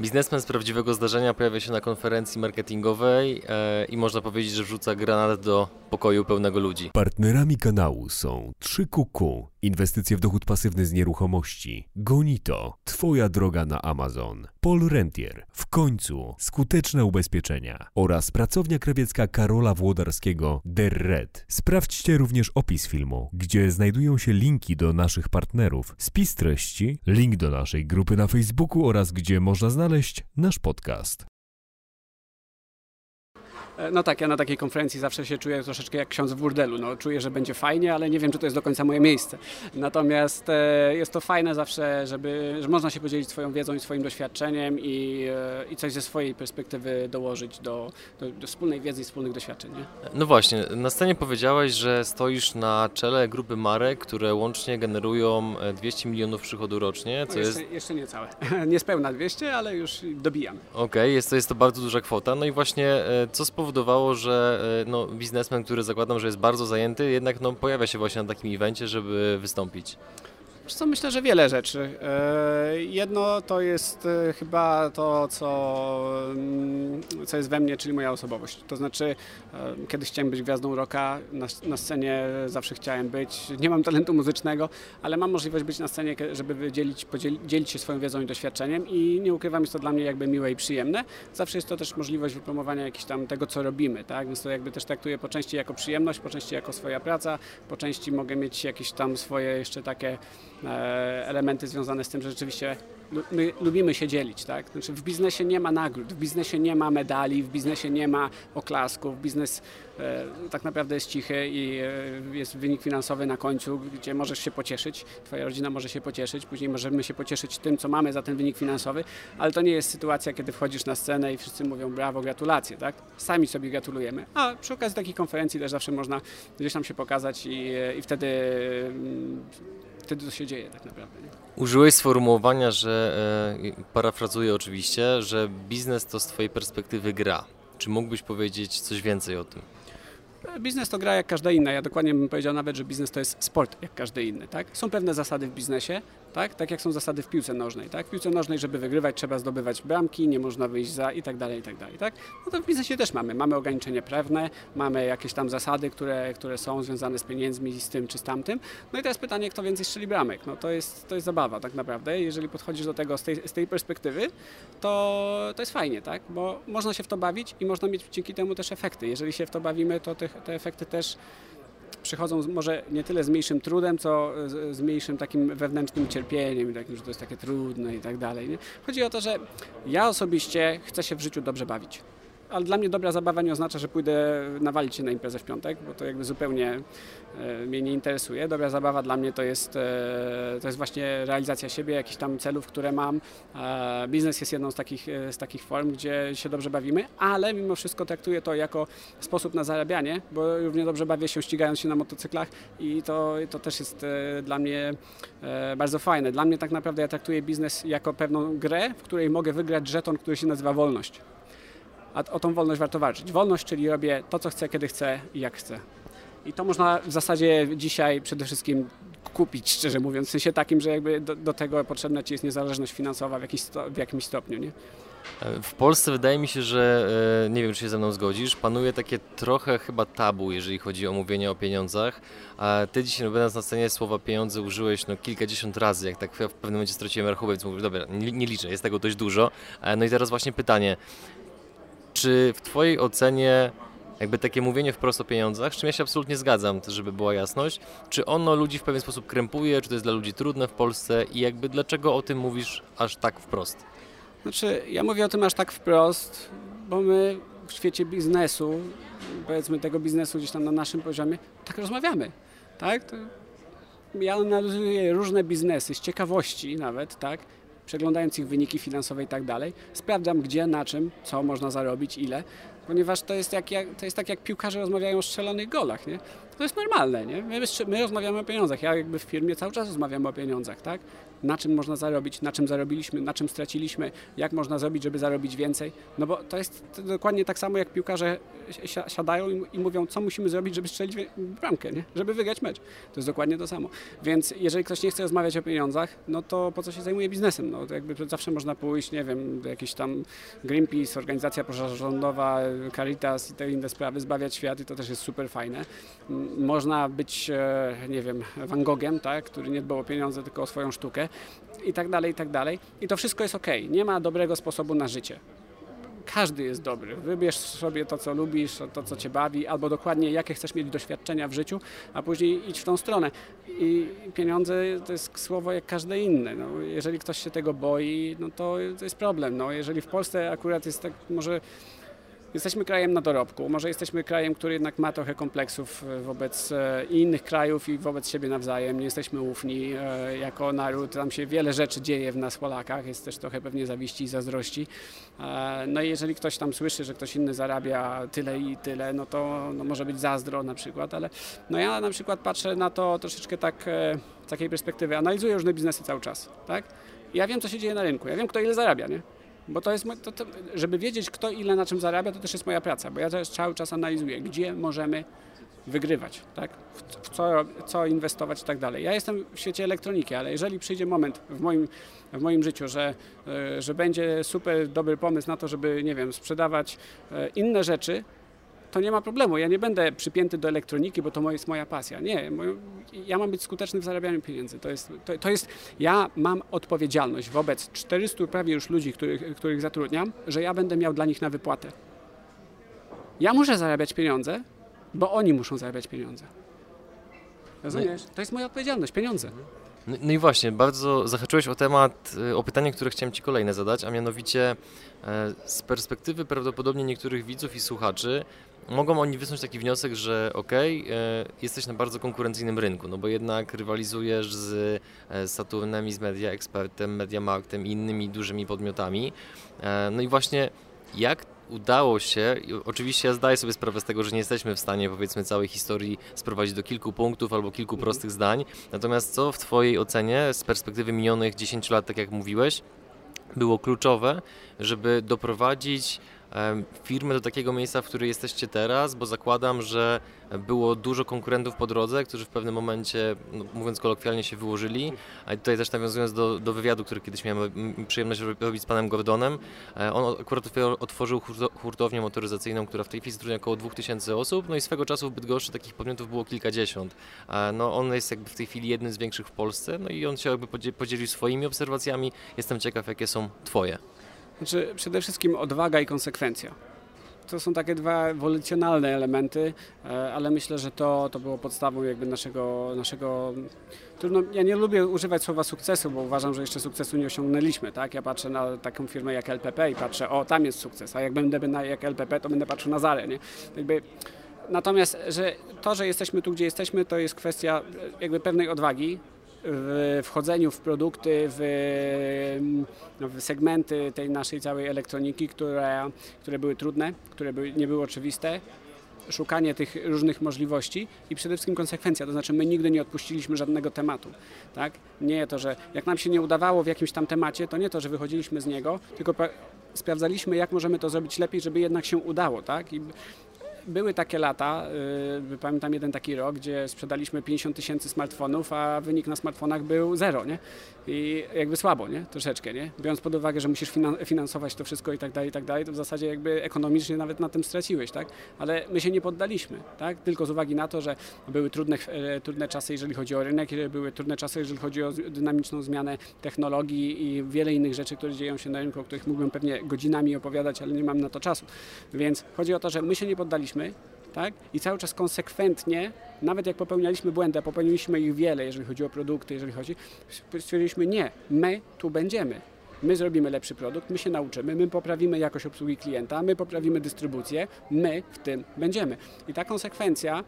Biznesmen z prawdziwego zdarzenia pojawia się na konferencji marketingowej e, i można powiedzieć, że wrzuca granat do pokoju pełnego ludzi. Partnerami kanału są 3QQ, inwestycje w dochód pasywny z nieruchomości, Gonito, Twoja droga na Amazon, Paul Rentier, w końcu skuteczne ubezpieczenia. Oraz pracownia krawiecka Karola Włodarskiego Der Red. Sprawdźcie również opis filmu, gdzie znajdują się linki do naszych partnerów, spis treści, link do naszej grupy na Facebooku oraz gdzie można znaleźć nasz podcast. E, No tak, ja na takiej konferencji zawsze się czuję troszeczkę jak ksiądz w burdelu. No, czuję, że będzie fajnie, ale nie wiem, czy to jest do końca moje miejsce. Natomiast e, jest to fajne zawsze, żeby, że można się podzielić swoją wiedzą i swoim doświadczeniem i, e, i coś ze swojej perspektywy dołożyć do, do, do wspólnej wiedzy i wspólnych doświadczeń. Nie? No właśnie, na scenie powiedziałeś, że stoisz na czele grupy marek, które łącznie generują e, 200 milionów przychodu rocznie, co No jest... jeszcze, jeszcze nie całe. Niespełna 200, ale już dobijam. Okej, jest, to, jest to bardzo duża kwota. No i właśnie co spowodowało, że e, no, biznesmen, który zakładam, że jest bardzo zajęty, jednak no, pojawia się właśnie na takim evencie, żeby wystąpić. Co, myślę, że wiele rzeczy. E, Jedno to jest e, chyba to, co, mm, co jest we mnie, czyli moja osobowość. To znaczy, e, kiedyś chciałem być gwiazdą rocka, na, na scenie zawsze chciałem być. Nie mam talentu muzycznego, ale mam możliwość być na scenie, żeby dzielić, dzielić się swoją wiedzą i doświadczeniem i nie ukrywam, jest to dla mnie jakby miłe i przyjemne. Zawsze jest to też możliwość wypromowania jakiegoś tam tego, co robimy, tak? Więc to jakby też traktuję po części jako przyjemność, po części jako swoja praca, po części mogę mieć jakieś tam swoje jeszcze takie elementy związane z tym, że rzeczywiście my lubimy się dzielić, tak? Znaczy w biznesie nie ma nagród, w biznesie nie ma medali, w biznesie nie ma oklasków, biznes e, tak naprawdę jest cichy i e, jest wynik finansowy na końcu, gdzie możesz się pocieszyć, twoja rodzina może się pocieszyć, później możemy się pocieszyć tym, co mamy za ten wynik finansowy, ale to nie jest sytuacja, kiedy wchodzisz na scenę i wszyscy mówią brawo, gratulacje, tak? Sami sobie gratulujemy, a przy okazji takiej konferencji też zawsze można gdzieś tam się pokazać i, i wtedy wtedy to się dzieje tak naprawdę. Nie? Użyłeś sformułowania, że, e, parafrazuję oczywiście, że biznes to z Twojej perspektywy gra. Czy mógłbyś powiedzieć coś więcej o tym? Biznes to gra jak każda inna. Ja dokładnie bym powiedział nawet, że biznes to jest sport jak każdy inny. Tak? Są pewne zasady w biznesie, tak? tak jak są zasady w piłce nożnej. Tak? W piłce nożnej, żeby wygrywać, trzeba zdobywać bramki, nie można wyjść za i tak dalej, i tak dalej. Tak? No to w biznesie też mamy. Mamy ograniczenia prawne, mamy jakieś tam zasady, które, które są związane z pieniędzmi, z tym czy z tamtym. No i teraz pytanie, kto więcej strzeli bramek. No to jest, to jest zabawa tak naprawdę. Jeżeli podchodzisz do tego z tej, z tej perspektywy, to, to jest fajnie, tak? Bo można się w to bawić i można mieć dzięki temu też efekty. Jeżeli się w to bawimy, to te, te efekty też przychodzą może nie tyle z mniejszym trudem, co z, z mniejszym takim wewnętrznym cierpieniem, i takim, że to jest takie trudne i tak dalej. Nie? Chodzi o to, że ja osobiście chcę się w życiu dobrze bawić. Ale dla mnie dobra zabawa nie oznacza, że pójdę nawalić się na imprezę w piątek, bo to jakby zupełnie e, mnie nie interesuje. Dobra zabawa dla mnie to jest, e, to jest właśnie realizacja siebie, jakichś tam celów, które mam. E, biznes jest jedną z takich, z takich form, gdzie się dobrze bawimy, ale mimo wszystko traktuję to jako sposób na zarabianie, bo równie dobrze bawię się ścigając się na motocyklach i to, to też jest dla mnie bardzo fajne. Dla mnie tak naprawdę ja traktuję biznes jako pewną grę, w której mogę wygrać żeton, który się nazywa wolność. A o tą wolność warto walczyć. Wolność, czyli robię to, co chcę, kiedy chcę i jak chcę. I to można w zasadzie dzisiaj przede wszystkim kupić, szczerze mówiąc, w sensie takim, że jakby do, do tego potrzebna ci jest niezależność finansowa w, jakiś sto, w jakimś stopniu. Nie? W Polsce wydaje mi się, że e, nie wiem, czy się ze mną zgodzisz, panuje takie trochę chyba tabu, jeżeli chodzi o mówienie o pieniądzach. A ty dzisiaj, no, będąc na scenie, słowa pieniądze użyłeś no, kilkadziesiąt razy, jak tak w pewnym momencie straciłem rachubę, więc mówisz, dobra, nie, nie liczę, jest tego dość dużo. E, No i teraz właśnie pytanie, czy w twojej ocenie jakby takie mówienie wprost o pieniądzach, z czym ja się absolutnie zgadzam, żeby była jasność, czy ono ludzi w pewien sposób krępuje, czy to jest dla ludzi trudne w Polsce i jakby dlaczego o tym mówisz aż tak wprost? Znaczy, ja mówię o tym aż tak wprost, bo my w świecie biznesu, powiedzmy tego biznesu gdzieś tam na naszym poziomie, tak rozmawiamy. Tak? To ja analizuję różne biznesy z ciekawości nawet, tak? Przeglądając ich wyniki finansowe i tak dalej. Sprawdzam gdzie, na czym, co można zarobić, ile. Ponieważ to jest, jak, jak, to jest tak, jak piłkarze rozmawiają o strzelonych golach, nie? To jest normalne, nie? My, my rozmawiamy o pieniądzach. Ja jakby w firmie cały czas rozmawiam o pieniądzach, tak? Na czym można zarobić, na czym zarobiliśmy, na czym straciliśmy, jak można zrobić, żeby zarobić więcej. No bo to jest dokładnie tak samo, jak piłkarze siadają i mówią, co musimy zrobić, żeby strzelić bramkę, nie? żeby wygrać mecz. To jest dokładnie to samo. Więc jeżeli ktoś nie chce rozmawiać o pieniądzach, no to po co się zajmuje biznesem? No to jakby zawsze można pójść, nie wiem, do jakiejś tam Greenpeace, organizacja pozarządowa, Caritas i te inne sprawy, zbawiać świat i to też jest super fajne. Można być, e, nie wiem, Van Gogiem, tak, który nie dbał o pieniądze, tylko o swoją sztukę i tak dalej, i tak dalej. I to wszystko jest ok. Nie ma dobrego sposobu na życie każdy jest dobry. Wybierz sobie to, co lubisz, to, co cię bawi, albo dokładnie jakie chcesz mieć doświadczenia w życiu, a później idź w tą stronę. I pieniądze to jest słowo jak każde inne. No, jeżeli ktoś się tego boi, no to, to jest problem. No, jeżeli w Polsce akurat jest tak, może Jesteśmy krajem na dorobku, może jesteśmy krajem, który jednak ma trochę kompleksów e, wobec e, innych krajów i wobec siebie nawzajem. Nie jesteśmy ufni e, jako naród, tam się wiele rzeczy dzieje w nas Polakach, jest też trochę pewnie zawiści i zazdrości. No i jeżeli ktoś tam słyszy, że ktoś inny zarabia tyle i tyle, no to no może być zazdro na przykład, ale no ja na przykład patrzę na to troszeczkę tak z takiej perspektywy, analizuję różne biznesy cały czas, tak? Ja wiem, co się dzieje na rynku, ja wiem, kto ile zarabia, nie? Bo to jest, to, to, żeby wiedzieć, kto ile na czym zarabia, to też jest moja praca, bo ja też cały czas analizuję, gdzie możemy wygrywać, tak? w, co, co inwestować i tak dalej. Ja jestem w świecie elektroniki, ale jeżeli przyjdzie moment w moim, w moim życiu, że, e, że będzie super dobry pomysł na to, żeby, nie wiem, sprzedawać e, inne rzeczy, to nie ma problemu. Ja nie będę przypięty do elektroniki, bo to jest moja pasja. Nie, ja mam być skuteczny w zarabianiu pieniędzy. To jest, to, to jest, ja mam odpowiedzialność wobec 400 prawie już ludzi, których, których zatrudniam, że ja będę miał dla nich na wypłatę. Ja muszę zarabiać pieniądze, bo oni muszą zarabiać pieniądze. Rozumiesz? To jest moja odpowiedzialność, pieniądze. No, no, i właśnie, bardzo zahaczyłeś o temat, y, o pytanie, które chciałem Ci kolejne zadać, a mianowicie e, z perspektywy prawdopodobnie niektórych widzów i słuchaczy mogą oni wysnuć taki wniosek, że okej, okay, e, jesteś na bardzo konkurencyjnym rynku, no bo jednak rywalizujesz z e, Saturnem i z Media Expertem, Mediamarktem i innymi dużymi podmiotami. E, no i właśnie jak udało się, oczywiście ja zdaję sobie sprawę z tego, że nie jesteśmy w stanie powiedzmy całej historii sprowadzić do kilku punktów albo kilku mhm. prostych zdań, natomiast co w Twojej ocenie z perspektywy minionych 10 lat, tak jak mówiłeś, było kluczowe, żeby doprowadzić firmy do takiego miejsca, w którym jesteście teraz, bo zakładam, że było dużo konkurentów po drodze, którzy w pewnym momencie, no, mówiąc kolokwialnie, się wyłożyli. A tutaj też nawiązując do, do wywiadu, który kiedyś miałem przyjemność robić z panem Gordonem, e, on akurat otworzył hurtownię motoryzacyjną, która w tej chwili zatrudnia około 2000 osób, no i swego czasu w Bydgoszczy takich podmiotów było kilkadziesiąt. E, no on jest jakby w tej chwili jednym z większych w Polsce, no i on się jakby podzielił swoimi obserwacjami. Jestem ciekaw, jakie są twoje. Znaczy, przede wszystkim odwaga i konsekwencja. To są takie dwa ewolucjonalne elementy, e, ale myślę, że to, to było podstawą jakby naszego, naszego trudno, ja nie lubię używać słowa sukcesu, bo uważam, że jeszcze sukcesu nie osiągnęliśmy, tak? Ja patrzę na taką firmę jak LPP i patrzę, o tam jest sukces, a jak będę na jak LPP, to będę patrzył na Zarę, nie? Jakby, natomiast, że to, że jesteśmy tu, gdzie jesteśmy, to jest kwestia jakby pewnej odwagi, w wchodzeniu w produkty, w, no, w, segmenty tej naszej całej elektroniki, które, które były trudne, które były, nie były oczywiste, szukanie tych różnych możliwości i przede wszystkim konsekwencja, to znaczy my nigdy nie odpuściliśmy żadnego tematu, tak? Nie to, że jak nam się nie udawało w jakimś tam temacie, to nie to, że wychodziliśmy z niego, tylko sprawdzaliśmy, jak możemy to zrobić lepiej, żeby jednak się udało, tak? I były takie lata, yy, pamiętam jeden taki rok, gdzie sprzedaliśmy 50 tysięcy smartfonów, a wynik na smartfonach był zero, nie? I jakby słabo, nie? Troszeczkę, nie? Biorąc pod uwagę, że musisz finansować to wszystko i tak dalej, i tak dalej, to w zasadzie jakby ekonomicznie nawet na tym straciłeś, tak? Ale my się nie poddaliśmy, tak? Tylko z uwagi na to, że były trudne, e, trudne czasy, jeżeli chodzi o rynek, były trudne czasy, jeżeli chodzi o dynamiczną zmianę technologii i wiele innych rzeczy, które dzieją się na rynku, o których mógłbym pewnie godzinami opowiadać, ale nie mam na to czasu. Więc chodzi o to, że my się nie poddaliśmy, tak? I cały czas konsekwentnie, nawet jak popełnialiśmy błędy, a popełniliśmy ich wiele, jeżeli chodzi o produkty, jeżeli chodzi, stwierdziliśmy nie, my tu będziemy. My zrobimy lepszy produkt, my się nauczymy, my poprawimy jakość obsługi klienta, my poprawimy dystrybucję, my w tym będziemy. I ta konsekwencja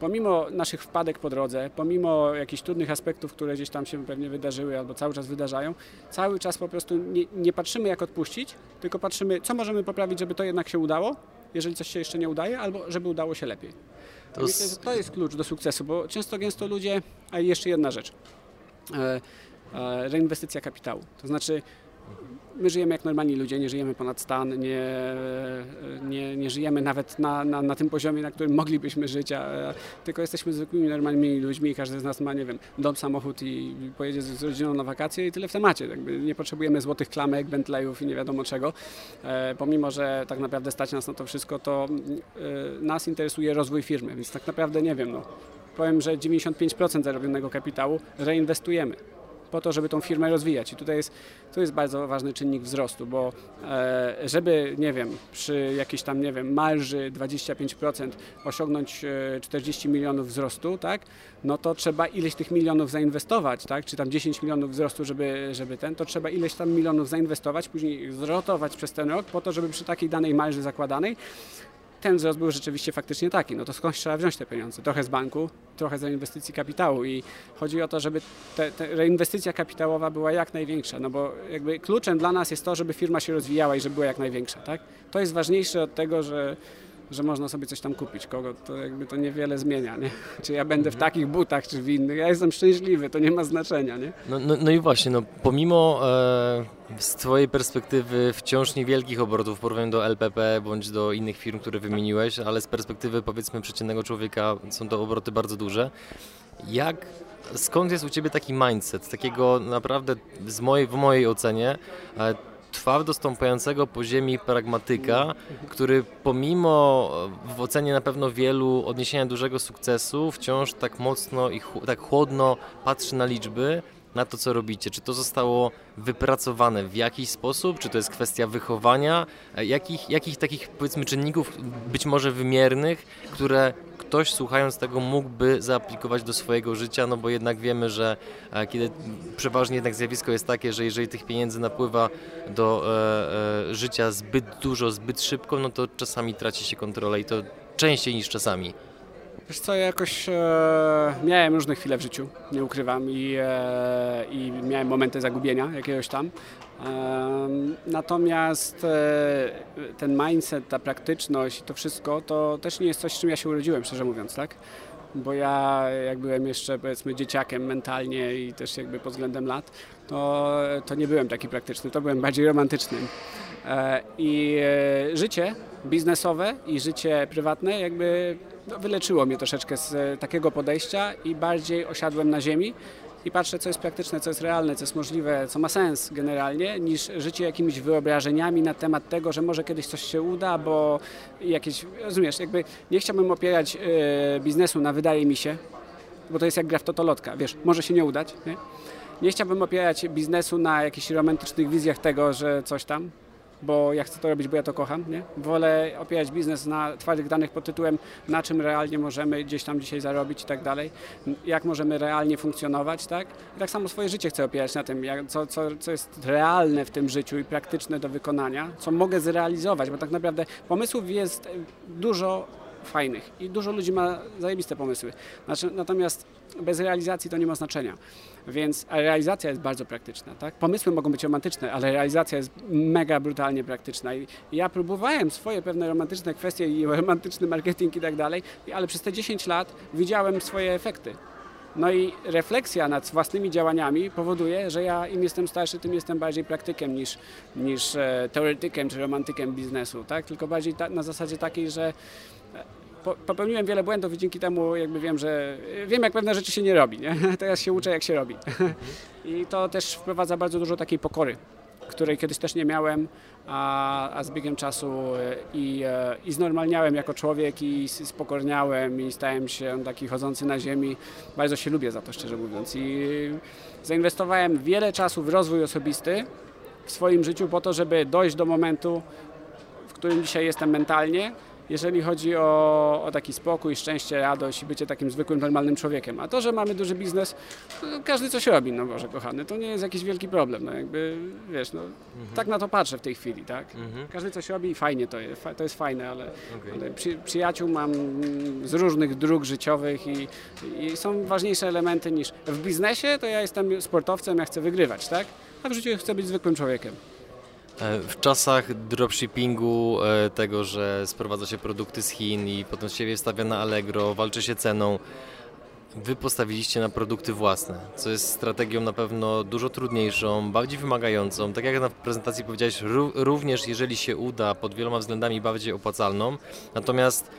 pomimo naszych wpadek po drodze, pomimo jakichś trudnych aspektów, które gdzieś tam się pewnie wydarzyły albo cały czas wydarzają, cały czas po prostu nie, nie patrzymy jak odpuścić, tylko patrzymy, co możemy poprawić, żeby to jednak się udało jeżeli coś się jeszcze nie udaje, albo żeby udało się lepiej. To, Myślę, że to jest klucz do sukcesu, bo często gęsto ludzie, a jeszcze jedna rzecz. E, e, reinwestycja kapitału. To znaczy my żyjemy jak normalni ludzie, nie żyjemy ponad stan, nie, nie, nie żyjemy nawet na, na, na tym poziomie, na którym moglibyśmy żyć, a, tylko jesteśmy zwykłymi, normalnymi ludźmi i każdy z nas ma, nie wiem, dom, samochód i pojedzie z, rodziną na wakacje i tyle w temacie. Jakby nie potrzebujemy złotych klamek, Bentleyów i nie wiadomo czego. E, pomimo, że tak naprawdę stać nas na to wszystko, to e, nas interesuje rozwój firmy, więc tak naprawdę nie wiem, no, powiem, że 95% zarobionego kapitału reinwestujemy po to, żeby tą firmę rozwijać. I tutaj jest, to jest bardzo ważny czynnik wzrostu, bo e, żeby, nie wiem, przy jakiejś tam, nie wiem, marży 25% osiągnąć 40 e, milionów wzrostu, tak, no to trzeba ileś tych milionów zainwestować, tak, czy tam 10 milionów wzrostu, żeby, żeby ten, to trzeba ileś tam milionów zainwestować, później zrotować przez ten rok po to, żeby przy takiej danej marży zakładanej ten wzrost był rzeczywiście faktycznie taki. No to skądś trzeba wziąć te pieniądze? Trochę z banku, trochę za inwestycji kapitału i chodzi o to, żeby te, te reinwestycja kapitałowa była jak największa, no bo jakby kluczem dla nas jest to, żeby firma się rozwijała i żeby była jak największa, tak? To jest ważniejsze od tego, że że można sobie coś tam kupić. Kogo to jakby to niewiele zmienia, nie? Czy ja będę w takich butach, czy w innych. Ja jestem szczęśliwy, to nie ma znaczenia, nie? No, no, no i właśnie, no pomimo e, z Twojej perspektywy wciąż niewielkich obrotów w porównaniu do LPP bądź do innych firm, które wymieniłeś, ale z perspektywy powiedzmy przeciętnego człowieka są to obroty bardzo duże. Jak skąd jest u Ciebie taki mindset, takiego naprawdę z mojej, w mojej ocenie e, trwa dostąpającego po ziemi pragmatyka, który pomimo w ocenie na pewno wielu odniesienia dużego sukcesu wciąż tak mocno i tak chłodno patrzy na liczby, na to, co robicie? Czy to zostało wypracowane w jakiś sposób? Czy to jest kwestia wychowania? E, jakich, jakich takich, powiedzmy, czynników, być może wymiernych, które ktoś słuchając tego mógłby zaaplikować do swojego życia? No bo jednak wiemy, że e, kiedy przeważnie jednak zjawisko jest takie, że jeżeli tych pieniędzy napływa do e, e, życia zbyt dużo, zbyt szybko, no to czasami traci się kontrolę i to częściej niż czasami. Wiesz co, ja jakoś e, miałem różne chwile w życiu, nie ukrywam, i, e, i miałem momenty zagubienia jakiegoś tam. E, natomiast ten mindset, ta praktyczność, to wszystko, to też nie jest coś, z czym ja się urodziłem, szczerze mówiąc, tak? Bo ja jak byłem jeszcze powiedzmy dzieciakiem mentalnie i też jakby pod względem lat, to, to nie byłem taki praktyczny, to byłem bardziej romantycznym. E, I e, życie biznesowe i życie prywatne jakby no, wyleczyło mnie troszeczkę z e, takiego podejścia i bardziej osiadłem na ziemi i patrzę, co jest praktyczne, co jest realne, co jest możliwe, co ma sens generalnie, niż życie jakimiś wyobrażeniami na temat tego, że może kiedyś coś się uda, bo jakieś, rozumiesz, jakby nie chciałbym opierać biznesu na wydaje mi się, bo to jest jak gra w totolotka, wiesz, może się nie udać, nie? Nie chciałbym opierać biznesu na jakichś romantycznych wizjach tego, że coś tam, bo ja chcę to robić, bo ja to kocham. Nie? Wolę opierać biznes na twardych danych pod tytułem, na czym realnie możemy gdzieś tam dzisiaj zarobić i tak dalej, jak możemy realnie funkcjonować. Tak? I tak samo swoje życie chcę opierać na tym, jak, co, co, co jest realne w tym życiu i praktyczne do wykonania, co mogę zrealizować, bo tak naprawdę pomysłów jest dużo fajnych i dużo ludzi ma zajebiste pomysły. Znaczy, natomiast bez realizacji to nie ma znaczenia. Więc realizacja jest bardzo praktyczna. Tak? Pomysły mogą być romantyczne, ale realizacja jest mega brutalnie praktyczna. I ja próbowałem swoje pewne romantyczne kwestie i romantyczny marketing i tak dalej, ale przez te 10 lat widziałem swoje efekty. No i refleksja nad własnymi działaniami powoduje, że ja im jestem starszy, tym jestem bardziej praktykiem niż, niż e, teoretykiem czy romantykiem biznesu, tak? Tylko bardziej ta, na zasadzie takiej, że popełniłem wiele błędów i dzięki temu jakby wiem, że wiem jak pewne rzeczy się nie robi, nie? Teraz się uczę jak się robi. I to też wprowadza bardzo dużo takiej pokory, której kiedyś też nie miałem, a, a z biegiem czasu e, i, e, i znormalniałem jako człowiek i spokorniałem i stałem się taki chodzący na ziemi. Bardzo się lubię za to szczerze mówiąc i zainwestowałem wiele czasu w rozwój osobisty w swoim życiu po to, żeby dojść do momentu, w którym dzisiaj jestem mentalnie, jeżeli chodzi o, o, taki spokój, szczęście, radość i bycie takim zwykłym, normalnym człowiekiem. A to, że mamy duży biznes, każdy coś robi, no Boże kochany, to nie jest jakiś wielki problem, no jakby, wiesz, no, mhm. tak na to patrzę w tej chwili, tak? Mhm. Każdy coś robi i fajnie to jest, to jest fajne, ale, okay. ale przy, przyjaciół mam z różnych dróg życiowych i, i są ważniejsze elementy niż w biznesie, to ja jestem sportowcem, ja chcę wygrywać, tak? A w życiu chcę być zwykłym człowiekiem. E, w czasach dropshippingu, e, tego, że sprowadza się produkty z Chin i potem się je na Allegro, walczy się ceną, Wy postawiliście na produkty własne, co jest strategią na pewno dużo trudniejszą, bardziej wymagającą. Tak jak na prezentacji powiedziałeś, również jeżeli się uda, pod wieloma względami bardziej opłacalną. Natomiast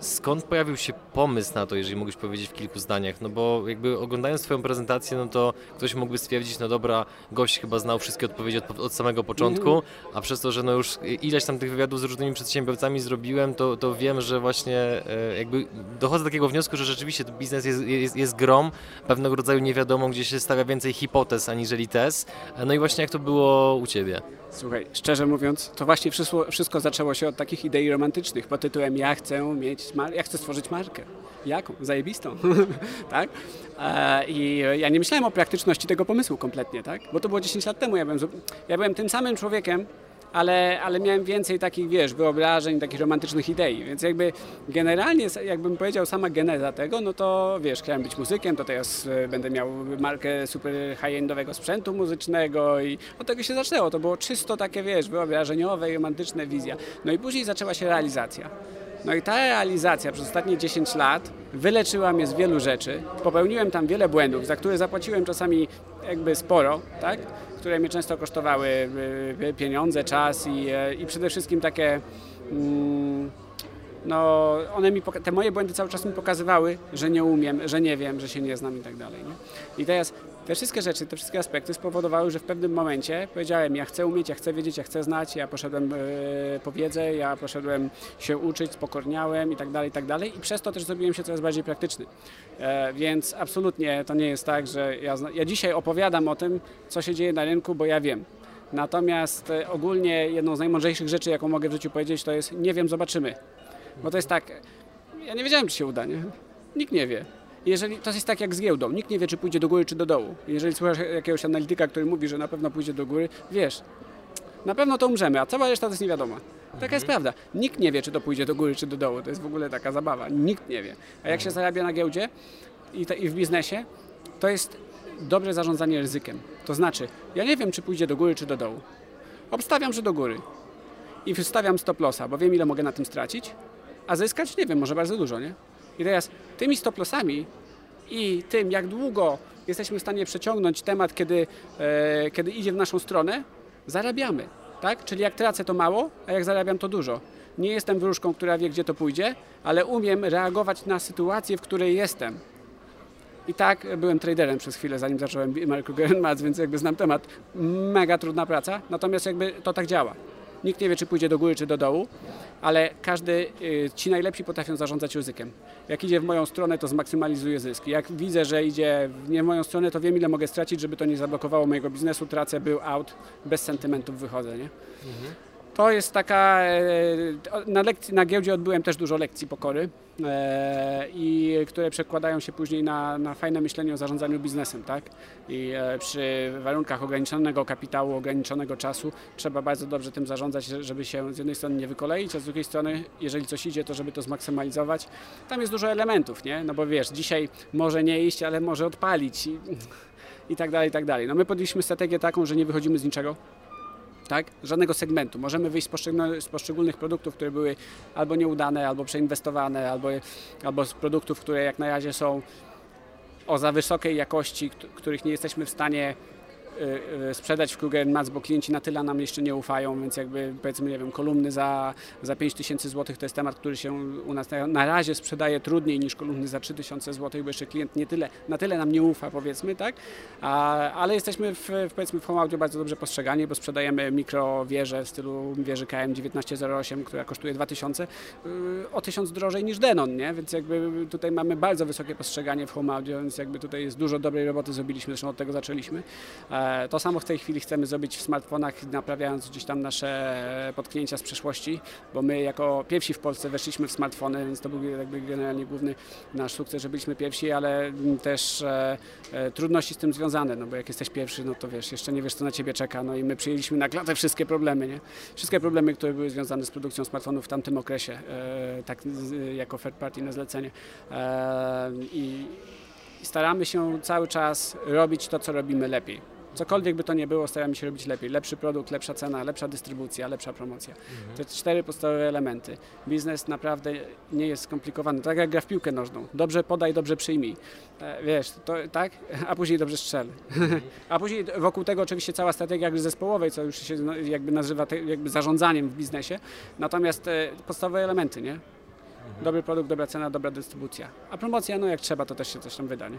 skąd pojawił się pomysł na to, jeżeli mógłbyś powiedzieć w kilku zdaniach? No bo jakby oglądając Twoją prezentację, no to ktoś mógłby stwierdzić, no dobra, gość chyba znał wszystkie odpowiedzi od, od samego początku, a przez to, że no już ileś tam tych wywiadów z różnymi przedsiębiorcami zrobiłem, to, to wiem, że właśnie e, jakby dochodzę do takiego wniosku, że rzeczywiście biznes jest, jest, jest grom, pewnego rodzaju niewiadomą, gdzie się stawia więcej hipotez aniżeli tez. E, no i właśnie jak to było u Ciebie? Słuchaj, szczerze mówiąc, to właśnie wszystko, wszystko zaczęło się od takich idei romantycznych pod tytułem ja chcę mieć, ja chcę stworzyć markę. Jaką? Zajebistą, tak? E, I ja nie myślałem o praktyczności tego pomysłu kompletnie, tak? Bo to było 10 lat temu, ja byłem, ja byłem tym samym człowiekiem, ale, ale miałem więcej takich, wiesz, wyobrażeń, takich romantycznych idei, więc jakby generalnie, jakbym powiedział, sama geneza tego, no to wiesz, chciałem być muzykiem, to teraz e, będę miał markę super high-endowego sprzętu muzycznego i od tego się zaczęło, to było czysto takie, wiesz, wyobrażeniowe romantyczne wizja. No i później zaczęła się realizacja. No i ta realizacja przez ostatnie 10 lat wyleczyła mnie z wielu rzeczy. Popełniłem tam wiele błędów, za które zapłaciłem czasami jakby sporo, tak? które mnie często kosztowały y, y, pieniądze, czas i, e, i przede wszystkim takie. Mm, no, one mi, te moje błędy cały czas mi pokazywały, że nie umiem, że nie wiem, że się nie znam i tak dalej. Nie? I teraz te wszystkie rzeczy, te wszystkie aspekty spowodowały, że w pewnym momencie powiedziałem, ja chcę umieć, ja chcę wiedzieć, ja chcę znać, ja poszedłem yy, po wiedzę, ja poszedłem się uczyć, spokorniałem i tak dalej, i tak dalej i przez to też zrobiłem się coraz bardziej praktyczny. E, więc absolutnie to nie jest tak, że ja, ja dzisiaj opowiadam o tym, co się dzieje na rynku, bo ja wiem. Natomiast e, ogólnie jedną z najmądrzejszych rzeczy, jaką mogę w życiu powiedzieć, to jest nie wiem, zobaczymy. Bo to jest tak, ja nie wiedziałem, czy się uda, nie? Nikt nie wie. Jeżeli, to jest tak jak z giełdą. Nikt nie wie, czy pójdzie do góry, czy do dołu. Jeżeli słuchasz jakiegoś analityka, który mówi, że na pewno pójdzie do góry, wiesz, na pewno to umrzemy, a cała reszta to jest niewiadoma. Taka mhm. jest prawda. Nikt nie wie, czy to pójdzie do góry, czy do dołu. To jest w ogóle taka zabawa. Nikt nie wie. A jak się mhm. zarabia na giełdzie i, te, i w biznesie, to jest dobre zarządzanie ryzykiem. To znaczy, ja nie wiem, czy pójdzie do góry, czy do dołu. Obstawiam, że do góry. I wystawiam stop lossa, bo wiem, ile mogę na tym stracić, a zyskać nie wiem, może bardzo dużo, nie? I teraz tymi stop lossami i tym, jak długo jesteśmy w stanie przeciągnąć temat, kiedy, e, kiedy idzie w naszą stronę, zarabiamy. Tak? Czyli jak tracę to mało, a jak zarabiam to dużo. Nie jestem wróżką, która wie, gdzie to pójdzie, ale umiem reagować na sytuację, w której jestem. I tak byłem traderem przez chwilę, zanim zacząłem Marco Mats, więc jakby znam temat. Mega trudna praca, natomiast jakby to tak działa. Nikt nie wie, czy pójdzie do góry, czy do dołu, ale każdy, y, ci najlepsi potrafią zarządzać ryzykiem. Jak idzie w moją stronę, to zmaksymalizuje zysk. Jak widzę, że idzie nie w moją stronę, to wiem, ile mogę stracić, żeby to nie zablokowało mojego biznesu, tracę, był out, bez sentymentów wychodzę. Nie? Mhm. To jest taka, e, na, lekcji, na giełdzie odbyłem też dużo lekcji pokory e, i które przekładają się później na, na fajne myślenie o zarządzaniu biznesem, tak? I e, przy warunkach ograniczonego kapitału, ograniczonego czasu trzeba bardzo dobrze tym zarządzać, żeby się z jednej strony nie wykoleić, a z drugiej strony, jeżeli coś idzie, to żeby to zmaksymalizować. Tam jest dużo elementów, nie? No bo wiesz, dzisiaj może nie iść, ale może odpalić i, i tak dalej, i tak dalej. No my podjęliśmy strategię taką, że nie wychodzimy z niczego tak? Żadnego segmentu. Możemy wyjść z poszczególnych, produktów, które były albo nieudane, albo przeinwestowane, albo, albo z produktów, które jak na razie są o za wysokiej jakości, których nie jesteśmy w stanie sprzedać w Kruger Mats, bo klienci na tyle nam jeszcze nie ufają, więc jakby powiedzmy, nie wiem, kolumny za, za 5 tysięcy złotych to jest temat, który się u nas na razie sprzedaje trudniej niż kolumny za 3 tysiące złotych, bo jeszcze klient nie tyle, na tyle nam nie ufa powiedzmy, tak? A, ale jesteśmy w, powiedzmy w home audio bardzo dobrze postrzegani, bo sprzedajemy mikrowieżę w stylu wieży KM1908, która kosztuje 2000 y, o 1000 drożej niż Denon, nie? Więc jakby tutaj mamy bardzo wysokie postrzeganie w home audio, więc jakby tutaj jest dużo dobrej roboty zrobiliśmy, zresztą od tego zaczęliśmy. E, to samo w tej chwili chcemy zrobić w smartfonach, naprawiając gdzieś tam nasze potknięcia z przeszłości, bo my jako pierwsi w Polsce weszliśmy w smartfony, więc to był jakby generalnie główny nasz sukces, że byliśmy pierwsi, ale też e, e, trudności z tym związane, no bo jak jesteś pierwszy, no to wiesz, jeszcze nie wiesz co na ciebie czeka, no i my przyjęliśmy na klatę wszystkie problemy, nie? Wszystkie problemy, które były związane z produkcją smartfonów w tamtym okresie, tak jako third party na zlecenie. I staramy się cały czas robić to, co robimy lepiej. Cokolwiek by to nie było, staramy się robić lepiej. Lepszy produkt, lepsza cena, lepsza dystrybucja, lepsza promocja. Te cztery podstawowe elementy. Biznes naprawdę nie jest skomplikowany. Tak jak gra w piłkę nożną. Dobrze podaj, dobrze przyjmij. E, Wiesz, to tak? A później dobrze strzel. A później wokół tego oczywiście cała strategia gry zespołowej, co już się no, jakby nazywa jakby zarządzaniem w biznesie. Natomiast e, podstawowe elementy, nie? Dobry produkt, dobra cena, dobra dystrybucja. A promocja, no jak trzeba, to też się coś tam wyda, nie?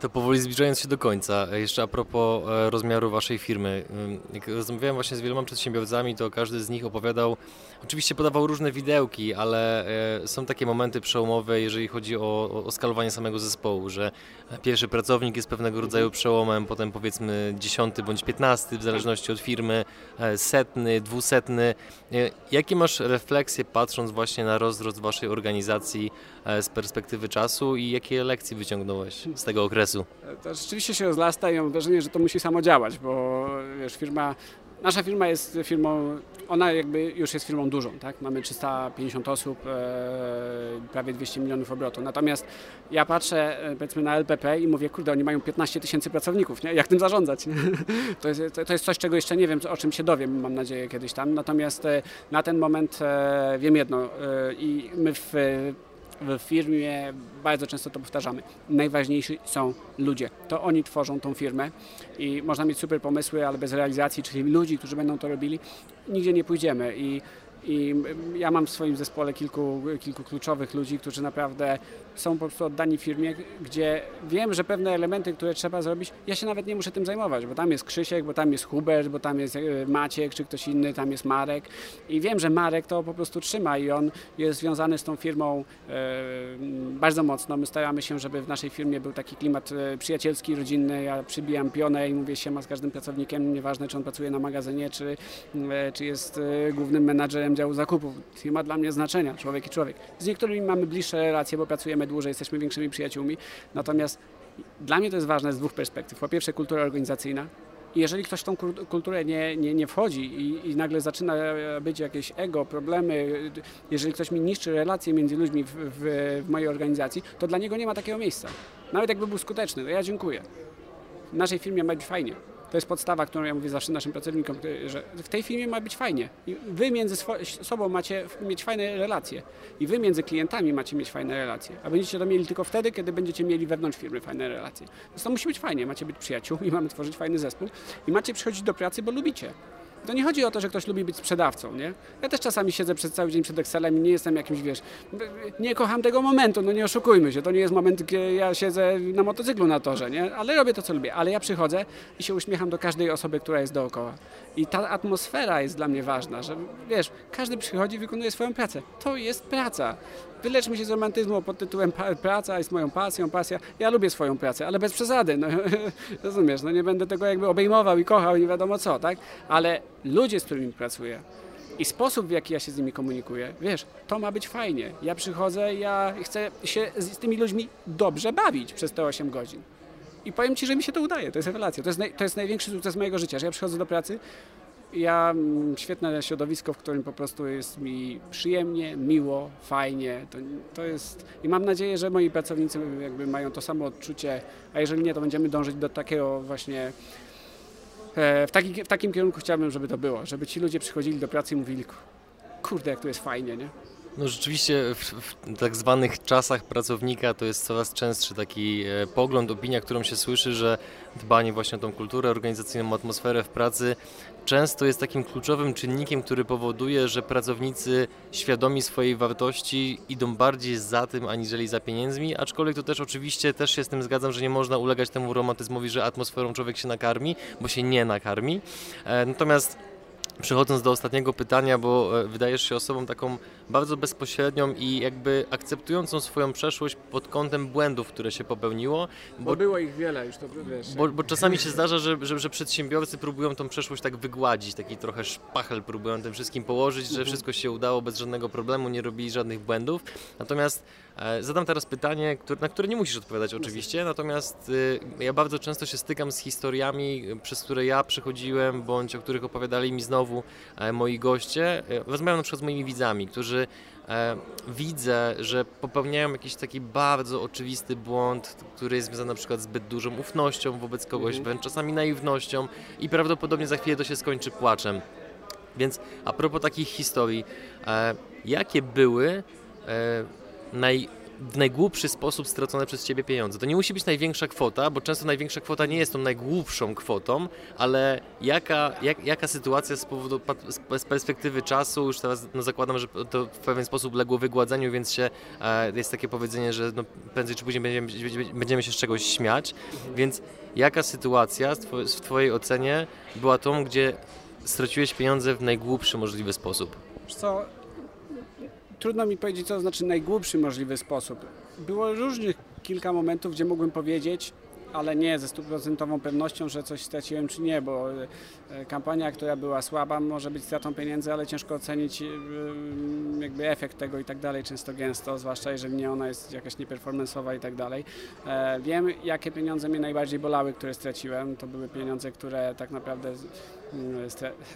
To powoli zbliżając się do końca, e, jeszcze a propos e, rozmiaru Waszej firmy. Jak rozmawiałem właśnie z wieloma przedsiębiorcami, to każdy z nich opowiadał, oczywiście podawał różne widełki, ale e, są takie momenty przełomowe, jeżeli chodzi o, o- skalowanie samego zespołu, że pierwszy pracownik jest pewnego rodzaju przełomem, potem powiedzmy dziesiąty bądź piętnasty, w zależności od firmy, setny, dwusetny. Jakie masz refleksje patrząc właśnie na rozrost Waszej organizacji e, z perspektywy czasu i jakie lekcje wyciągnąłeś z tego okresu? To rzeczywiście się rozlasta i mam wrażenie, że to musi samo działać, bo wiesz, firma, nasza firma jest firmą, ona jakby już jest firmą dużą, tak? Mamy 350 osób, e, prawie 200 milionów obrotu. Natomiast ja patrzę e, powiedzmy na LPP i mówię, kurde, oni mają 15 tysięcy pracowników, nie? Jak tym zarządzać? To jest, to, jest coś, czego jeszcze nie wiem, o czym się dowiem, mam nadzieję, kiedyś tam. Natomiast e, na ten moment wiem jedno i my w w firmie bardzo często to powtarzamy. Najważniejsi są ludzie. To oni tworzą tą firmę i można mieć super pomysły, ale bez realizacji, czyli ludzi, którzy będą to robili, nigdzie nie pójdziemy. I, i ja mam w swoim zespole kilku, kilku kluczowych ludzi, którzy naprawdę są po prostu oddani firmie, gdzie wiem, że pewne elementy, które trzeba zrobić, ja się nawet nie muszę tym zajmować, bo tam jest Krzysiek, bo tam jest Hubert, bo tam jest e, Maciek, czy ktoś inny, tam jest Marek. I wiem, że Marek to po prostu trzyma i on jest związany z tą firmą e, bardzo mocno. My staramy się, żeby w naszej firmie był taki klimat e, przyjacielski, rodzinny. Ja przybijam pionę i mówię się z każdym pracownikiem, nieważne czy on pracuje na magazynie, czy, czy jest głównym menadżerem działu zakupów. Nie ma dla mnie znaczenia, człowiek i człowiek. Z niektórymi mamy bliższe relacje, bo pracujemy dłużej, jesteśmy większymi przyjaciółmi. Natomiast dla mnie to jest ważne z dwóch perspektyw. Po pierwsze kultura organizacyjna, jeżeli ktoś w tą kul- kulturę nie, nie, nie wchodzi i, i nagle zaczyna być jakieś ego, problemy, jeżeli ktoś mi niszczy relacje między ludźmi w, w, w mojej organizacji, to dla niego nie ma takiego miejsca. Nawet jakby był skuteczny, to ja dziękuję. W naszej firmie ma być fajnie. To jest podstawa, którą ja mówię zawsze naszym pracownikom, że w tej firmie ma być fajnie. I wy między sobą macie mieć fajne relacje. I wy między klientami macie mieć fajne relacje. A będziecie to mieli tylko wtedy, kiedy będziecie mieli wewnątrz firmy fajne relacje. Więc to musi być fajnie. Macie być przyjaciółmi, mamy tworzyć fajny zespół i macie przychodzić do pracy, bo lubicie. To nie chodzi o to, że ktoś lubi być sprzedawcą, nie? Ja też czasami siedzę przez cały dzień przed Excelem i nie jestem jakimś, wiesz, nie kocham tego momentu, no nie oszukujmy się, to nie jest moment, kiedy ja siedzę na motocyklu na torze, nie? Ale robię to, co lubię, ale ja przychodzę i się uśmiecham do każdej osoby, która jest dookoła. I ta atmosfera jest dla mnie ważna, że wiesz, każdy przychodzi i wykonuje swoją pracę. To jest praca. Wyleczmy się z romantyzmu pod tytułem praca jest moją pasją, pasja. Ja lubię swoją pracę, ale bez przesady. No, rozumiesz, no nie będę tego jakby obejmował i kochał i nie wiadomo co, tak? Ale ludzie, z którymi pracuję i sposób, w jaki ja się z nimi komunikuję, wiesz, to ma być fajnie. Ja przychodzę, ja chcę się z, z tymi ludźmi dobrze bawić przez te 8 godzin. I powiem Ci, że mi się to udaje, to jest rewelacja. To jest, naj, to jest największy sukces mojego życia, że ja przychodzę do pracy, ja mm, świetne środowisko, w którym po prostu jest mi przyjemnie, miło, fajnie. To, to jest i mam nadzieję, że moi pracownicy jakby mają to samo odczucie, a jeżeli nie, to będziemy dążyć do takiego właśnie w, taki, w takim kierunku chciałbym, żeby to było, żeby ci ludzie przychodzili do pracy i mówili, kurde, jak tu jest fajnie, nie? No rzeczywiście w, w tak zwanych czasach pracownika to jest coraz częstszy taki e, pogląd, opinia, którą się słyszy, że dbanie właśnie o tą kulturę organizacyjną, atmosferę w pracy często jest takim kluczowym czynnikiem, który powoduje, że pracownicy świadomi swojej wartości idą bardziej za tym, aniżeli za pieniędzmi, aczkolwiek to też oczywiście też się z tym zgadzam, że nie można ulegać temu romantyzmowi, że atmosferą człowiek się nakarmi, bo się nie nakarmi. E, Natomiast Przechodząc do ostatniego pytania, bo e, wydajesz się osobą taką bardzo bezpośrednią i jakby akceptującą swoją przeszłość pod kątem błędów, które się popełniło, Bo bo, było ich wiele już, to wiesz. bo, bo czasami się zdarza, że, że, że przedsiębiorcy próbują tą przeszłość tak wygładzić, taki trochę szpachel próbują tym wszystkim położyć, że wszystko się udało bez żadnego problemu, nie robili żadnych błędów. Natomiast zadam teraz pytanie, na które nie musisz odpowiadać oczywiście, natomiast e, ja bardzo często się stykam z historiami, e, przez które ja przechodziłem, bądź o których opowiadali mi znowu e, moi goście. E, Rozmawiam na przykład z moimi widzami, którzy e, widzę, że popełniają jakiś taki bardzo oczywisty błąd, który jest związany na przykład z zbyt dużą ufnością wobec kogoś, Mhm. wręcz czasami naiwnością i prawdopodobnie za chwilę to się skończy płaczem. Więc a propos takich historii, e, jakie były e, naj, w najgłupszy sposób stracone przez Ciebie pieniądze? To nie musi być największa kwota, bo często największa kwota nie jest tą najgłupszą kwotą, ale jaka, jak, jaka sytuacja z powodu, z- perspektywy czasu, już teraz no zakładam, że to w pewien sposób legło wygładzeniu, więc się, e, jest takie powiedzenie, że no, prędzej czy później będziemy, będziemy się z czegoś śmiać, więc jaka sytuacja w Two- w Twojej ocenie była tą, gdzie straciłeś pieniądze w najgłupszy możliwy sposób? Co, trudno mi powiedzieć, co to znaczy najgłupszy możliwy sposób. Było różnych kilka momentów, gdzie mógłbym powiedzieć, ale nie ze stuprocentową pewnością, że coś straciłem czy nie, bo e, kampania, która była słaba, może być stratą pieniędzy, ale ciężko ocenić e, jakby efekt tego i tak dalej, często gęsto, zwłaszcza jeżeli nie ona jest jakaś nieperformanceowa i tak dalej. E, Wiem, jakie pieniądze mnie najbardziej bolały, które straciłem. To były pieniądze, które tak naprawdę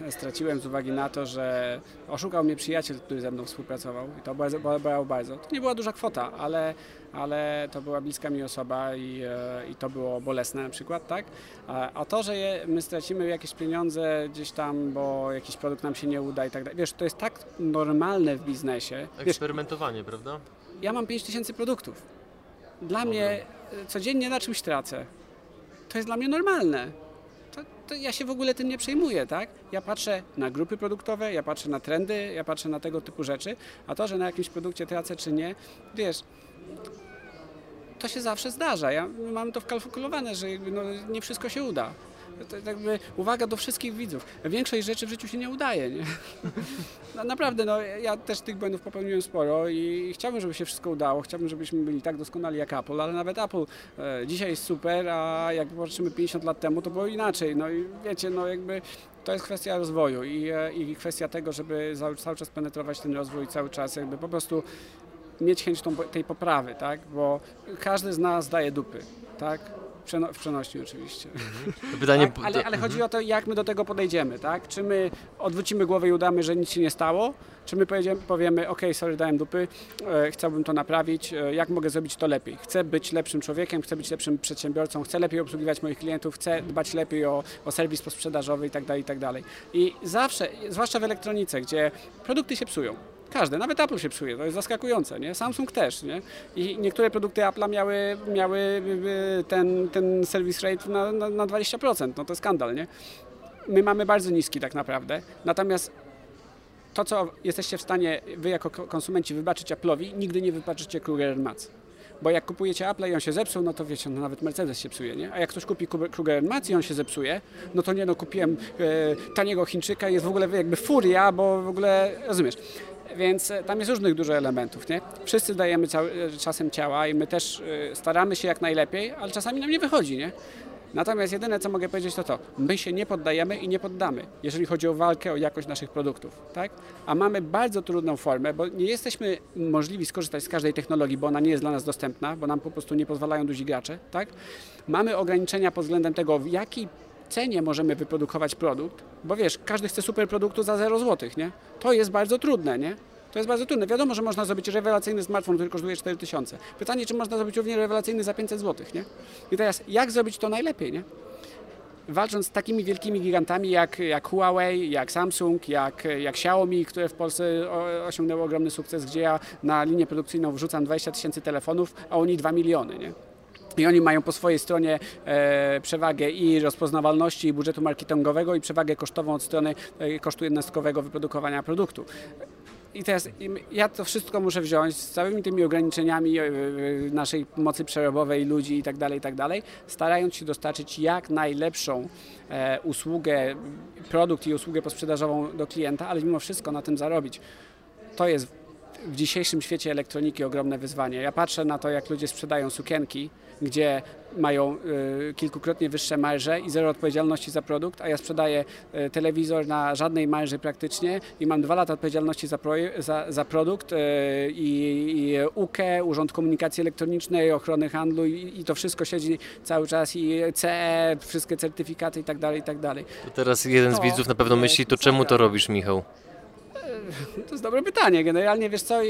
straciłem z uwagi na to, że oszukał mnie przyjaciel, który ze mną współpracował i to bardzo, bolało bardzo. To nie była duża kwota, ale, ale to była bliska mi osoba i, e, i to było bolesne na przykład, tak? A, to, że je, my stracimy jakieś pieniądze gdzieś tam, bo jakiś produkt nam się nie uda i tak dalej, wiesz, to jest tak normalne w biznesie. Wiesz, Eksperymentowanie, prawda? ja mam 5000 produktów. Dla mnie e, codziennie na czymś tracę. To jest dla mnie normalne. To, ja się w ogóle tym nie przejmuję, tak? Ja patrzę na grupy produktowe, ja patrzę na trendy, ja patrzę na tego typu rzeczy, a to, że na jakimś produkcie tracę czy nie, wiesz, to się zawsze zdarza. Ja mam to wkalkulowane, że no, nie wszystko się uda. To, to jakby uwaga do wszystkich widzów. Większość rzeczy w życiu się nie udaje. Nie? No, naprawdę, no, ja też tych błędów popełniłem sporo i chciałbym, żeby się wszystko udało. Chciałbym, żebyśmy byli tak doskonali jak Apple, ale nawet Apple e, dzisiaj jest super, a jak patrzymy 50 lat temu, to było inaczej. No i wiecie, no jakby to jest kwestia rozwoju i, e, i kwestia tego, żeby cały czas penetrować ten rozwój, cały czas jakby po prostu mieć chęć tą, tej poprawy, tak? Bo każdy z nas daje dupy, tak? Przeno, w przenośni oczywiście. Pytanie... Tak, ale, ale chodzi o to, jak my do tego podejdziemy, tak? Czy my odwrócimy głowę i udamy, że nic się nie stało, czy my pojedziemy, powiemy, ok, sorry, dałem dupy, e, chciałbym to naprawić, e, jak mogę zrobić to lepiej? Chcę być lepszym człowiekiem, chcę być lepszym przedsiębiorcą, chcę lepiej obsługiwać moich klientów, chcę dbać lepiej o, o serwis posprzedażowy itd., itd. I zawsze, zwłaszcza w elektronice, gdzie produkty się psują, każde, nawet Apple się psuje, to jest zaskakujące, nie? Samsung też, nie? I niektóre produkty Apple'a miały, miały y, ten, ten service rate na, na, na 20%, no to skandal, nie? My mamy bardzo niski tak naprawdę, natomiast to, co jesteście w stanie wy jako ko- konsumenci wybaczyć Apple'owi, nigdy nie wybaczycie Kruger Matz. Bo jak kupujecie Apple i on się zepsuł, no to wiecie, no nawet Mercedes się psuje, nie? A jak ktoś kupi Kruger- Matz i on się zepsuje, no to nie no, kupiłem e, taniego Chińczyka i jest w ogóle jakby furia, bo w ogóle, rozumiesz? Więc e, tam jest różnych dużo elementów, nie? Wszyscy dajemy e, czasem ciała i my też e, staramy się jak najlepiej, ale czasami nam nie wychodzi, nie? Natomiast jedyne, co mogę powiedzieć, to to, my się nie poddajemy i nie poddamy, jeżeli chodzi o walkę o jakość naszych produktów, tak? A mamy bardzo trudną formę, bo nie jesteśmy możliwi skorzystać z każdej technologii, bo ona nie jest dla nas dostępna, bo nam po prostu nie pozwalają duzi gracze, tak? Mamy ograniczenia pod względem tego, w jakiej cenie możemy wyprodukować produkt, bo wiesz, każdy chce super produktu za 0 zł, nie? To jest bardzo trudne, nie? To jest bardzo trudne. Wiadomo, że można zrobić rewelacyjny smartfon, który kosztuje 4000. Pytanie, czy można zrobić równie rewelacyjny za 500 zł, nie? I teraz, jak zrobić to najlepiej, nie? Walcząc z takimi wielkimi gigantami jak, jak Huawei, jak Samsung, jak, jak Xiaomi, które w Polsce o- osiągnęły ogromny sukces, gdzie ja na linię produkcyjną wrzucam 20 tysięcy telefonów, a oni 2 miliony, nie? I oni mają po swojej stronie e, przewagę i rozpoznawalności i budżetu marketingowego i przewagę kosztową od strony e, kosztu jednostkowego wyprodukowania produktu. I teraz ja to wszystko muszę wziąć z całymi tymi ograniczeniami e, e, naszej mocy przerobowej, ludzi i tak dalej, i tak dalej, starając się dostarczyć jak najlepszą e, usługę, produkt i usługę posprzedażową do klienta, ale mimo wszystko na tym zarobić. To jest w dzisiejszym świecie elektroniki ogromne wyzwanie. Ja patrzę na to, jak ludzie sprzedają sukienki, gdzie mają y, kilkukrotnie wyższe marże i zero odpowiedzialności za produkt, a ja sprzedaję y, telewizor na żadnej marży praktycznie i mam dwa lata odpowiedzialności za, za, za produkt y, i, i UKE, Urząd Komunikacji Elektronicznej, Ochrony Handlu i, i to wszystko siedzi cały czas i CE, wszystkie certyfikaty i tak dalej, i tak dalej. To teraz jeden z To widzów na pewno myśli, to czemu to robisz, Michał? to jest dobre pytanie. Generalnie wiesz co,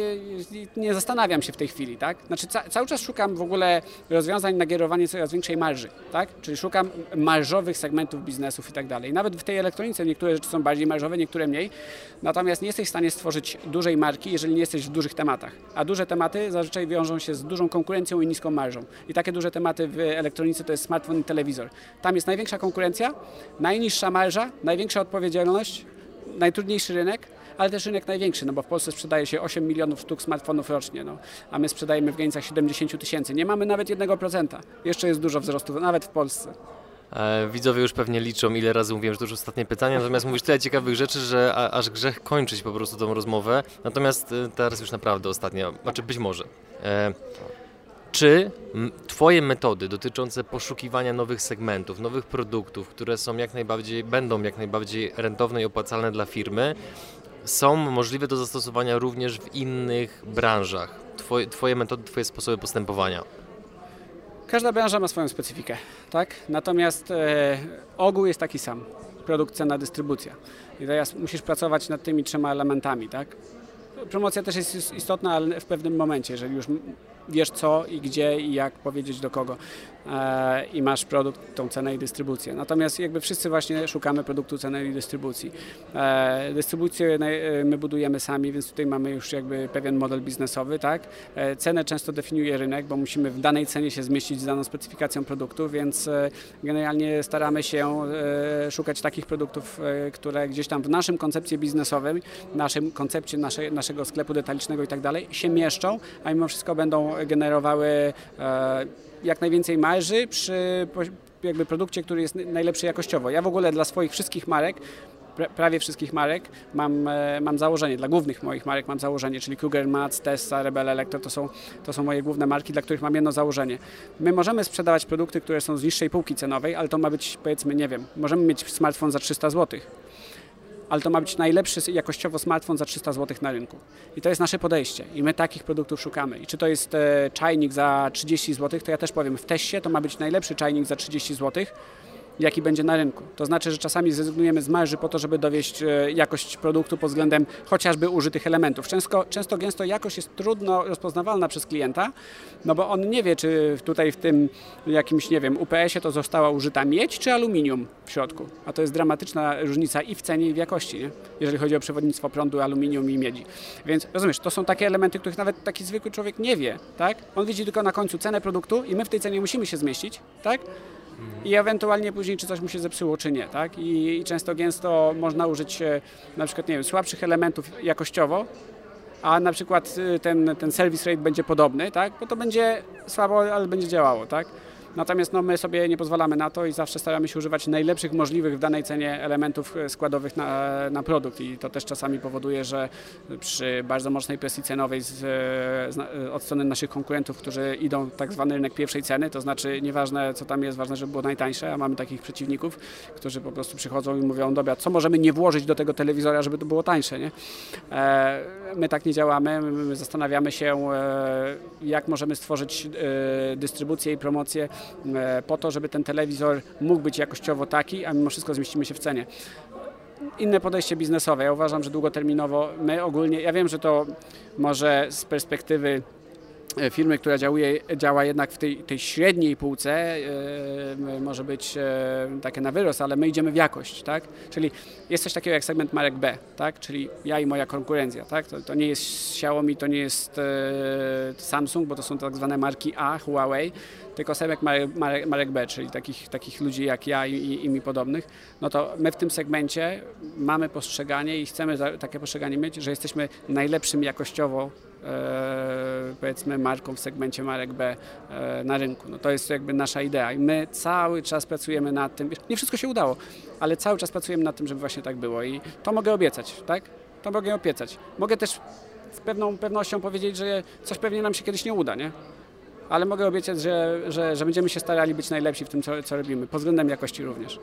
nie zastanawiam się w tej chwili, tak? Znaczy ca cały czas szukam w ogóle rozwiązań na kierowanie coraz większej marży, tak? Czyli szukam marżowych segmentów biznesów i tak dalej. Nawet w tej elektronice niektóre rzeczy są bardziej marżowe, niektóre mniej. Natomiast nie jesteś w stanie stworzyć dużej marki, jeżeli nie jesteś w dużych tematach. A duże tematy zazwyczaj wiążą się z dużą konkurencją i niską marżą. I takie duże tematy w elektronice to jest smartfon i telewizor. Tam jest największa konkurencja, najniższa marża, największa odpowiedzialność, najtrudniejszy rynek, ale też rynek największy, no bo w Polsce sprzedaje się 8 milionów sztuk smartfonów rocznie, no, a my sprzedajemy w granicach 70 tysięcy. Nie mamy nawet 1%. Jeszcze jest dużo wzrostu, nawet w Polsce. E, widzowie już pewnie liczą, ile razy mówiłem, że to już ostatnie pytanie, natomiast mówisz tyle ciekawych rzeczy, że aż grzech kończyć po prostu tą rozmowę. Natomiast e, teraz już naprawdę ostatnia, znaczy być może. E, czy Twoje metody dotyczące poszukiwania nowych segmentów, nowych produktów, które są jak najbardziej, będą jak najbardziej rentowne i opłacalne dla firmy, są możliwe do zastosowania również w innych branżach? Twoje, twoje metody, Twoje sposoby postępowania? Każda branża ma swoją specyfikę, tak? Natomiast e, ogół jest taki sam. Produkt, cena, dystrybucja. I teraz musisz pracować nad tymi trzema elementami, tak? Promocja też jest istotna, ale w pewnym momencie, jeżeli już wiesz co i gdzie i jak powiedzieć do kogo e, i masz produkt, tą cenę i dystrybucję. Natomiast jakby wszyscy właśnie szukamy produktu, ceny i dystrybucji. E, dystrybucję e, my budujemy sami, więc tutaj mamy już jakby pewien model biznesowy, tak? Cenę często definiuje rynek, bo musimy w danej cenie się zmieścić z daną specyfikacją produktu, więc generalnie staramy się szukać takich produktów, które gdzieś tam w naszym koncepcji biznesowym, naszym koncepcie nasze, naszego sklepu detalicznego i tak dalej się mieszczą, a mimo wszystko będą generowały e, jak najwięcej marży przy jakby produkcie, który jest najlepszy jakościowo. Ja w ogóle dla swoich wszystkich marek prawie wszystkich marek mam, e, mam założenie, dla głównych moich marek mam założenie, czyli Kruger Mats, Tessa, Rebel Electro, to są, to są moje główne marki, dla których mam jedno założenie. My możemy sprzedawać produkty, które są z niższej półki cenowej, ale to ma być powiedzmy, nie wiem, możemy mieć smartfon za 300 zł ale to ma być najlepszy jakościowo smartfon za 300 zł na rynku. I to jest nasze podejście i my takich produktów szukamy. I czy to jest e, czajnik za 30 zł, to ja też powiem, w teście to ma być najlepszy czajnik za 30 zł, jaki będzie na rynku. To znaczy, że czasami zrezygnujemy z marży po to, żeby dowieść e, jakość produktu pod względem chociażby użytych elementów. Często, często gęsto jakość jest trudno rozpoznawalna przez klienta, no bo on nie wie, czy tutaj w tym jakimś, nie wiem, UPS-ie to została użyta miedź czy aluminium w środku. A to jest dramatyczna różnica i w cenie, i w jakości, nie? jeżeli chodzi o przewodnictwo prądu, aluminium i miedzi. Więc rozumiesz, to są takie elementy, których nawet taki zwykły człowiek nie wie, tak? On widzi tylko na końcu cenę produktu i my w tej cenie musimy się zmieścić, tak? I ewentualnie później, czy coś mu się zepsuło, czy nie. Tak? I, I, często gęsto można użyć na przykład nie wiem, słabszych elementów jakościowo, a na przykład y, ten, ten service rate będzie podobny, tak? bo to będzie słabo, ale będzie działało. Tak? Natomiast no, my sobie nie pozwalamy na to i zawsze staramy się używać najlepszych możliwych w danej cenie elementów e, składowych na, na produkt i to też czasami powoduje, że przy bardzo mocnej presji cenowej z, z, od strony naszych konkurentów, którzy idą w tak zwany rynek pierwszej ceny, to znaczy nieważne co tam jest, ważne, żeby było najtańsze, a mamy takich przeciwników, którzy po prostu przychodzą i mówią, dobra, co możemy nie włożyć do tego telewizora, żeby to było tańsze, nie? E, my tak nie działamy, my zastanawiamy się, e, jak możemy stworzyć e, dystrybucję i promocję E, po to, żeby ten telewizor mógł być jakościowo taki, a mimo wszystko zmieścimy się w cenie inne podejście biznesowe. Ja uważam, że długoterminowo my ogólnie, ja wiem, że to może z perspektywy E, firmy, która działuje, działa jednak w tej, tej średniej półce, e, może być e, takie na wyrost, ale my idziemy w jakość, tak? Czyli jest coś takiego jak segment marek B, tak? Czyli ja i moja konkurencja, tak? To, to nie jest Xiaomi, to nie jest Samsung, bo to są tak zwane marki A, Huawei, tylko segment marek, marek, marek B, czyli takich, takich ludzi jak ja i, i, i mi podobnych, no to my w tym segmencie mamy postrzeganie i chcemy takie postrzeganie mieć, że jesteśmy najlepszym jakościowo E, powiedzmy marką w segmencie marek B e, na rynku. No to jest jakby nasza idea i my cały czas pracujemy nad tym, nie wszystko się udało, ale cały czas pracujemy nad tym, żeby właśnie tak było i to mogę obiecać, tak? To mogę obiecać. Mogę też z pewną pewnością powiedzieć, że coś pewnie nam się kiedyś nie uda, nie? Ale mogę obiecać, że, że, że będziemy się starali być najlepsi w tym, co, co robimy, pod względem jakości również.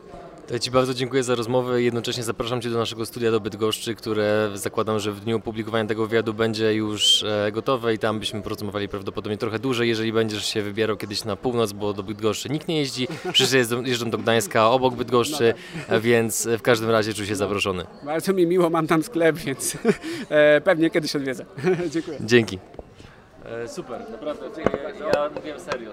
To ja Ci bardzo dziękuję za rozmowę i jednocześnie zapraszam Cię do naszego studia do Bydgoszczy, które zakładam, że w dniu opublikowania tego wywiadu będzie już e, gotowe i tam byśmy porozmawiali prawdopodobnie trochę dłużej, jeżeli będziesz się wybierał kiedyś na północ, bo do Bydgoszczy nikt nie jeździ, wszyscy jeżdżą, jeżdżą do Gdańska obok Bydgoszczy, e, więc w każdym razie czuj się zaproszony. Bardzo mi miło, mam tam sklep, więc e, pewnie kiedyś odwiedzę. Dziękuję. Dzięki. Super, naprawdę. Ja mówiłem serio.